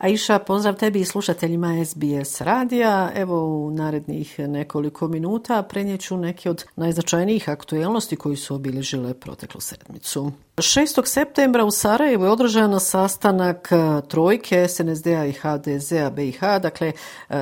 Aisha, pozdrav tebi i slušateljima SBS radija. Evo u narednih nekoliko minuta prenjeću neke od najznačajnijih aktuelnosti koji su obilježile proteklu sedmicu. 6. septembra u Sarajevu je održan sastanak trojke SNSD-a i HDZ-a BiH, dakle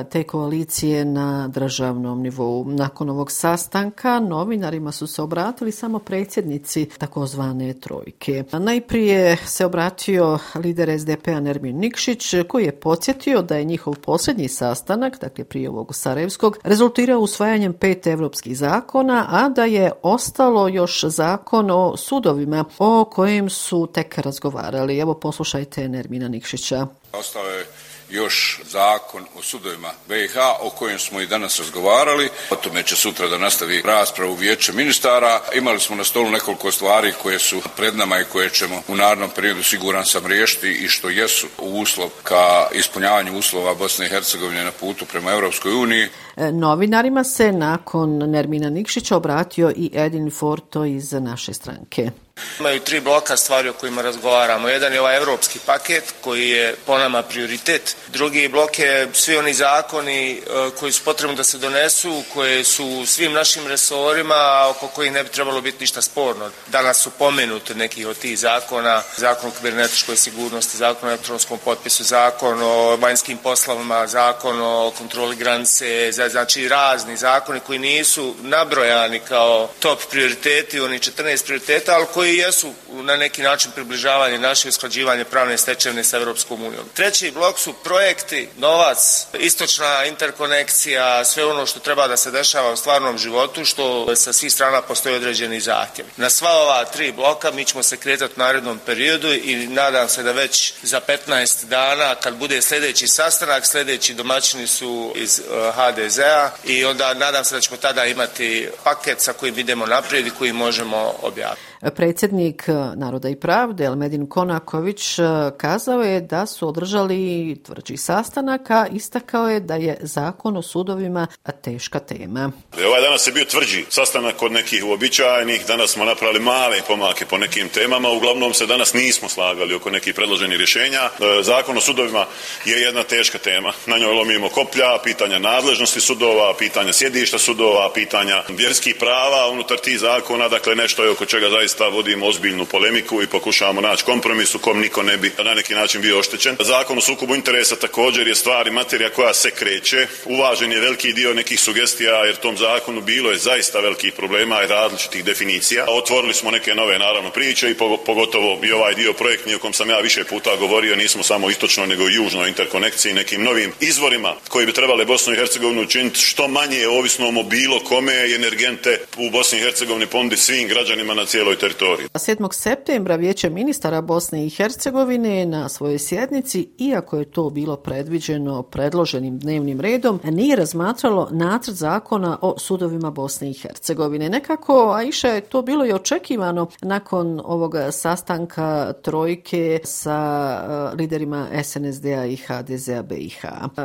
te koalicije na državnom nivou. Nakon ovog sastanka novinarima su se obratili samo predsjednici takozvane trojke. Najprije se obratio lider SDP-a Nermin Nikšić koji je podsjetio da je njihov posljednji sastanak, dakle prije ovog Sarajevskog, rezultirao usvajanjem pet evropskih zakona, a da je ostalo još zakon o sudovima o kojem su tek razgovarali. Evo poslušajte Nermina Nikšića. Ostao je još zakon o sudovima BiH o kojem smo i danas razgovarali. O tome će sutra da nastavi raspravu vijeća ministara. Imali smo na stolu nekoliko stvari koje su pred nama i koje ćemo u narodnom periodu siguran sam riješiti i što jesu uslov ka ispunjavanju uslova Bosne i Hercegovine na putu prema Europskoj uniji. E, novinarima se nakon Nermina Nikšića obratio i Edin Forto iz naše stranke. Imaju tri bloka stvari o kojima razgovaramo. Jedan je ovaj evropski paket koji je po nama prioritet. Drugi blok je svi oni zakoni e, koji su potrebni da se donesu, koje su svim našim resorima oko kojih ne bi trebalo biti ništa sporno. Danas su pomenuti neki od tih zakona, zakon o kibernetičkoj sigurnosti, zakon o elektronskom potpisu, zakon o vanjskim poslovima, zakon o kontroli granice, znači razni zakoni koji nisu nabrojani kao top prioriteti, oni 14 prioriteta, ali koji koji jesu na neki način približavanje naše usklađivanje pravne stečevne sa Evropskom unijom. Treći blok su projekti, novac, istočna interkonekcija, sve ono što treba da se dešava u stvarnom životu, što sa svih strana postoji određeni zahtjev. Na sva ova tri bloka mi ćemo se kretati u narednom periodu i nadam se da već za 15 dana, kad bude sljedeći sastanak, sljedeći domaćini su iz e, HDZ-a i onda nadam se da ćemo tada imati paket sa kojim idemo naprijed i koji možemo objaviti. Predsjednik e, Naroda i pravde, Elmedin Konaković, e, kazao je da su održali tvrđi sastanaka, istakao je da je zakon o sudovima teška tema. E, ovaj danas je bio tvrđi sastanak kod nekih uobičajenih, danas smo napravili male pomake po nekim temama, uglavnom se danas nismo slagali oko nekih predloženih rješenja. Zakon o sudovima je jedna teška tema. Na njoj lomimo koplja, pitanja nadležnosti sudova, pitanja sjedišta sudova, pitanja vjerskih prava unutar tih zakona, dakle nešto je oko čega zaista zaista vodimo ozbiljnu polemiku i pokušavamo naći kompromis u kom niko ne bi na neki način bio oštećen. Zakon o sukobu interesa također je stvar i materija koja se kreće. Uvažen je veliki dio nekih sugestija jer tom zakonu bilo je zaista velikih problema i različitih definicija. Otvorili smo neke nove naravno priče i pogotovo i ovaj dio projektni o kom sam ja više puta govorio, nismo samo istočno nego i južno interkonekciji nekim novim izvorima koji bi trebali Bosnu i Hercegovinu učiniti što manje ovisno o bilo kome energente u Bosni i Hercegovini ponuditi svim građanima na cijeloj teritoriji. 7. septembra vijeće ministara Bosne i Hercegovine na svojoj sjednici, iako je to bilo predviđeno predloženim dnevnim redom, nije razmatralo nacrt zakona o sudovima Bosne i Hercegovine. Nekako, a iše je to bilo i očekivano nakon ovog sastanka trojke sa e, liderima SNSD-a i HDZ-a BiH.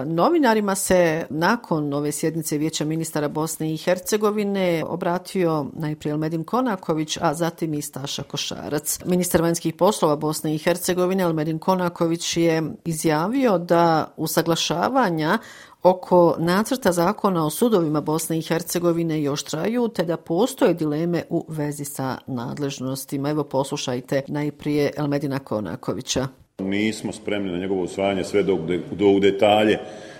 Novinarima se nakon ove sjednice vijeća ministara Bosne i Hercegovine obratio najprije Medim Konaković, a zatim optimistaša Košarac. Ministar vanjskih poslova Bosne i Hercegovine Almedin Konaković je izjavio da usaglašavanja oko nacrta zakona o sudovima Bosne i Hercegovine još traju, te da postoje dileme u vezi sa nadležnostima. Evo poslušajte najprije Elmedina Konakovića. Nismo spremni na njegovo usvajanje sve do, do u detalje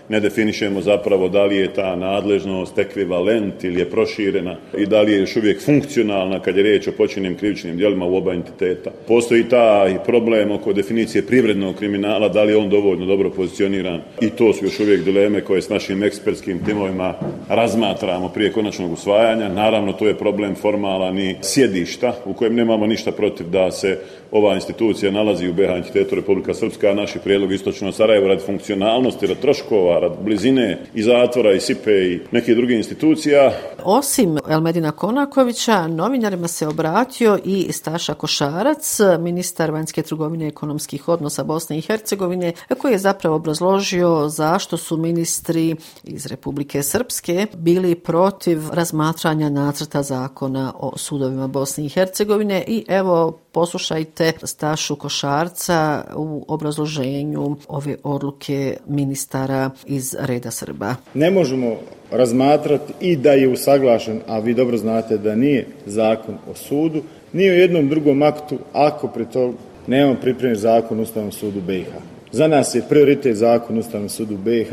ne definišemo zapravo da li je ta nadležnost ekvivalent ili je proširena i da li je još uvijek funkcionalna kad je riječ o počinjenim krivičnim djelima u oba entiteta. Postoji ta i problem oko definicije privrednog kriminala, da li je on dovoljno dobro pozicioniran i to su još uvijek dileme koje s našim ekspertskim timovima razmatramo prije konačnog usvajanja. Naravno, to je problem formalan i sjedišta u kojem nemamo ništa protiv da se ova institucija nalazi u BH entitetu Republika Srpska, a naši prijedlog istočno Sarajevo radi funkcionalnosti, rad troškova, rad blizine i zatvora i SIPE i neke druge institucija. Osim Elmedina Konakovića, novinarima se obratio i Staša Košarac, ministar vanjske trgovine i ekonomskih odnosa Bosne i Hercegovine, koji je zapravo obrazložio zašto su ministri iz Republike Srpske bili protiv razmatranja nacrta zakona o sudovima Bosne i Hercegovine i evo poslušajte Stašu Košarca u obrazloženju ove odluke ministara iz reda Srba. Ne možemo razmatrati i da je usaglašen, a vi dobro znate da nije zakon o sudu, nije u jednom drugom aktu ako pri to nemamo pripremljen zakon u Ustavnom sudu BiH. Za nas je prioritet zakon u Ustavnom sudu BiH,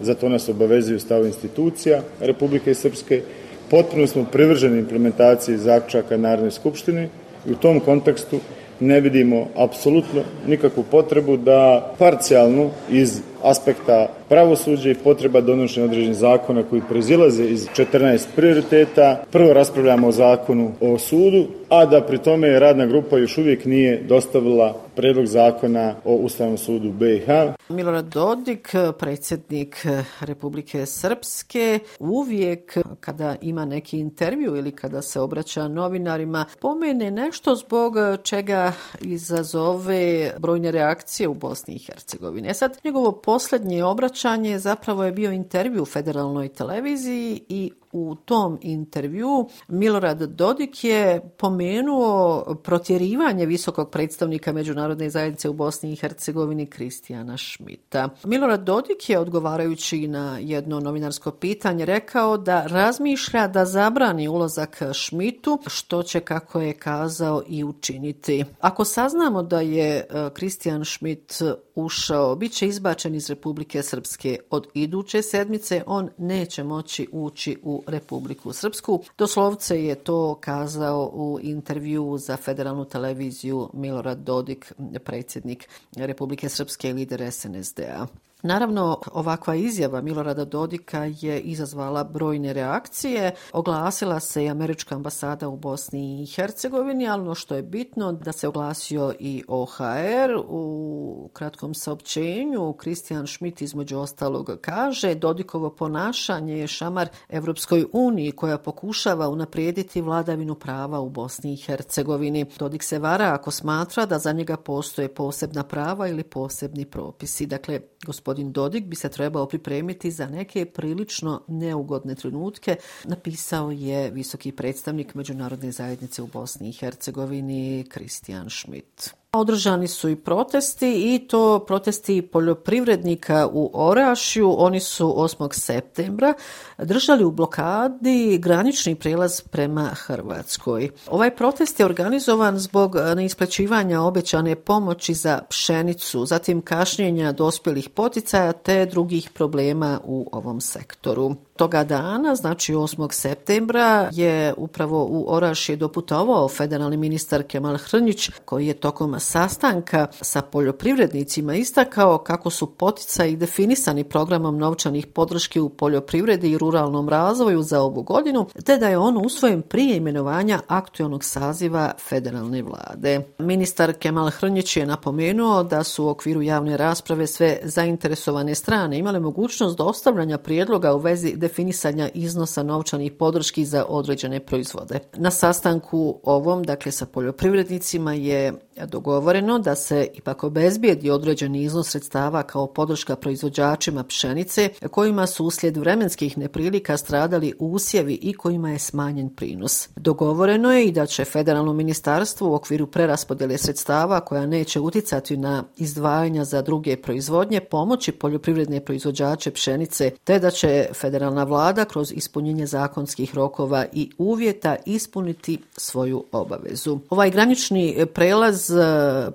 zato nas obavezuju stav institucija Republike Srpske. Potpuno smo privrženi implementaciji zaključaka Narodne skupštine i u tom kontekstu ne vidimo apsolutno nikakvu potrebu da parcijalno iz aspekta pravosuđa i potreba donošenja određenih zakona koji prezilaze iz 14 prioriteta. Prvo raspravljamo o zakonu o sudu, a da pri tome radna grupa još uvijek nije dostavila predlog zakona o Ustavnom sudu BiH. Milorad Dodik, predsjednik Republike Srpske, uvijek kada ima neki intervju ili kada se obraća novinarima, pomene nešto zbog čega izazove brojne reakcije u Bosni i Hercegovini. E sad, njegovo posljednje obraćanje zapravo je bio intervju u federalnoj televiziji i u tom intervju Milorad Dodik je pomenuo protjerivanje visokog predstavnika međunarodne zajednice u Bosni i Hercegovini Kristijana Šmita. Milorad Dodik je odgovarajući na jedno novinarsko pitanje rekao da razmišlja da zabrani ulazak Šmitu, što će, kako je kazao, i učiniti. Ako saznamo da je e, Kristijan Šmit ušao, bit će izbačen iz Republike Srpske od iduće sedmice, on neće moći ući u Republiku Srpsku. Doslovce je to kazao u intervju za federalnu televiziju Milorad Dodik, predsjednik Republike Srpske i lider SNSD-a. Naravno, ovakva izjava Milorada Dodika je izazvala brojne reakcije. Oglasila se i Američka ambasada u Bosni i Hercegovini, ali ono što je bitno da se oglasio i OHR u kratkom saopćenju. Kristijan Schmidt između ostalog kaže Dodikovo ponašanje je šamar Evropskoj uniji koja pokušava unaprijediti vladavinu prava u Bosni i Hercegovini. Dodik se vara ako smatra da za njega postoje posebna prava ili posebni propisi. Dakle, gospodin gospodin Dodik bi se trebao pripremiti za neke prilično neugodne trenutke, napisao je visoki predstavnik Međunarodne zajednice u Bosni i Hercegovini Kristijan Schmidt. Održani su i protesti i to protesti poljoprivrednika u Orašju. Oni su 8. septembra držali u blokadi granični prelaz prema Hrvatskoj. Ovaj protest je organizovan zbog neisplaćivanja obećane pomoći za pšenicu, zatim kašnjenja dospjelih poticaja te drugih problema u ovom sektoru toga dana, znači 8. septembra, je upravo u Orašje doputovao federalni ministar Kemal Hrnjić, koji je tokom sastanka sa poljoprivrednicima istakao kako su poticaji definisani programom novčanih podrške u poljoprivredi i ruralnom razvoju za ovu godinu, te da je on usvojen prije imenovanja aktualnog saziva federalne vlade. Ministar Kemal Hrnjić je napomenuo da su u okviru javne rasprave sve zainteresovane strane imale mogućnost dostavljanja prijedloga u vezi definisanja iznosa novčanih podrški za određene proizvode. Na sastanku ovom, dakle sa poljoprivrednicima, je dogovoreno da se ipak obezbijedi određeni iznos sredstava kao podrška proizvođačima pšenice kojima su uslijed vremenskih neprilika stradali usjevi i kojima je smanjen prinos. Dogovoreno je i da će federalno ministarstvo u okviru preraspodjele sredstava koja neće uticati na izdvajanja za druge proizvodnje pomoći poljoprivredne proizvođače pšenice te da će federalna vlada kroz ispunjenje zakonskih rokova i uvjeta ispuniti svoju obavezu. Ovaj granični e, prelaz e,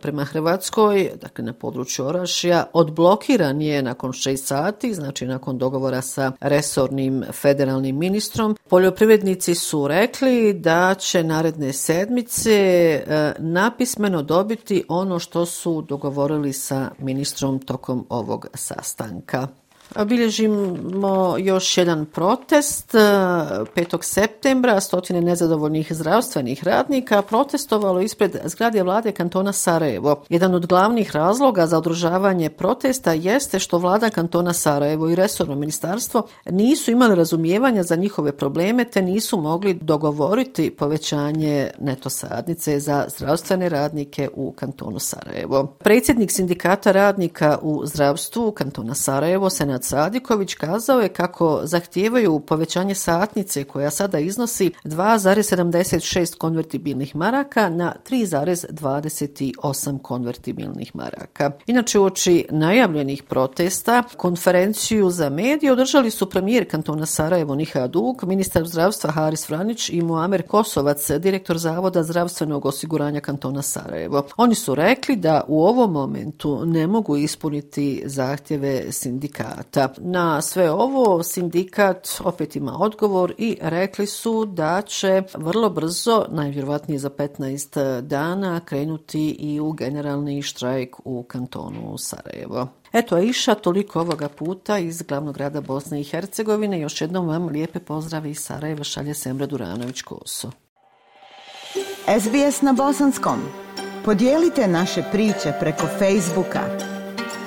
prema Hrvatskoj, dakle na području Orašija, odblokiran je nakon 6 sati, znači nakon dogovora sa resornim federalnim ministrom. Poljoprivrednici su rekli da će naredne sedmice e, napismeno dobiti ono što su dogovorili sa ministrom tokom ovog sastanka. Bilježimo još jedan protest. Eh, 5. septembra stotine nezadovoljnih zdravstvenih radnika protestovalo ispred zgrade vlade kantona Sarajevo. Jedan od glavnih razloga za održavanje protesta jeste što vlada kantona Sarajevo i resorno ministarstvo nisu imali razumijevanja za njihove probleme te nisu mogli dogovoriti povećanje neto sadnice za zdravstvene radnike u kantonu Sarajevo. Predsjednik sindikata radnika u zdravstvu kantona Sarajevo, Senat Sadiković kazao je kako zahtijevaju povećanje satnice koja sada iznosi 2,76 konvertibilnih maraka na 3,28 konvertibilnih maraka. Inače, uoči najavljenih protesta, konferenciju za medije održali su premijer kantona Sarajevo Niha Dug, ministar zdravstva Haris Franić i Muamer Kosovac, direktor Zavoda zdravstvenog osiguranja kantona Sarajevo. Oni su rekli da u ovom momentu ne mogu ispuniti zahtjeve sindikata sindikata. Na sve ovo sindikat opet ima odgovor i rekli su da će vrlo brzo, najvjerovatnije za 15 dana, krenuti i u generalni štrajk u kantonu Sarajevo. Eto, Iša, toliko ovoga puta iz glavnog grada Bosne i Hercegovine. Još jednom vam lijepe pozdrave iz Sarajeva šalje Semra Duranović-Koso. SBS na Bosanskom. Podijelite naše priče preko Facebooka.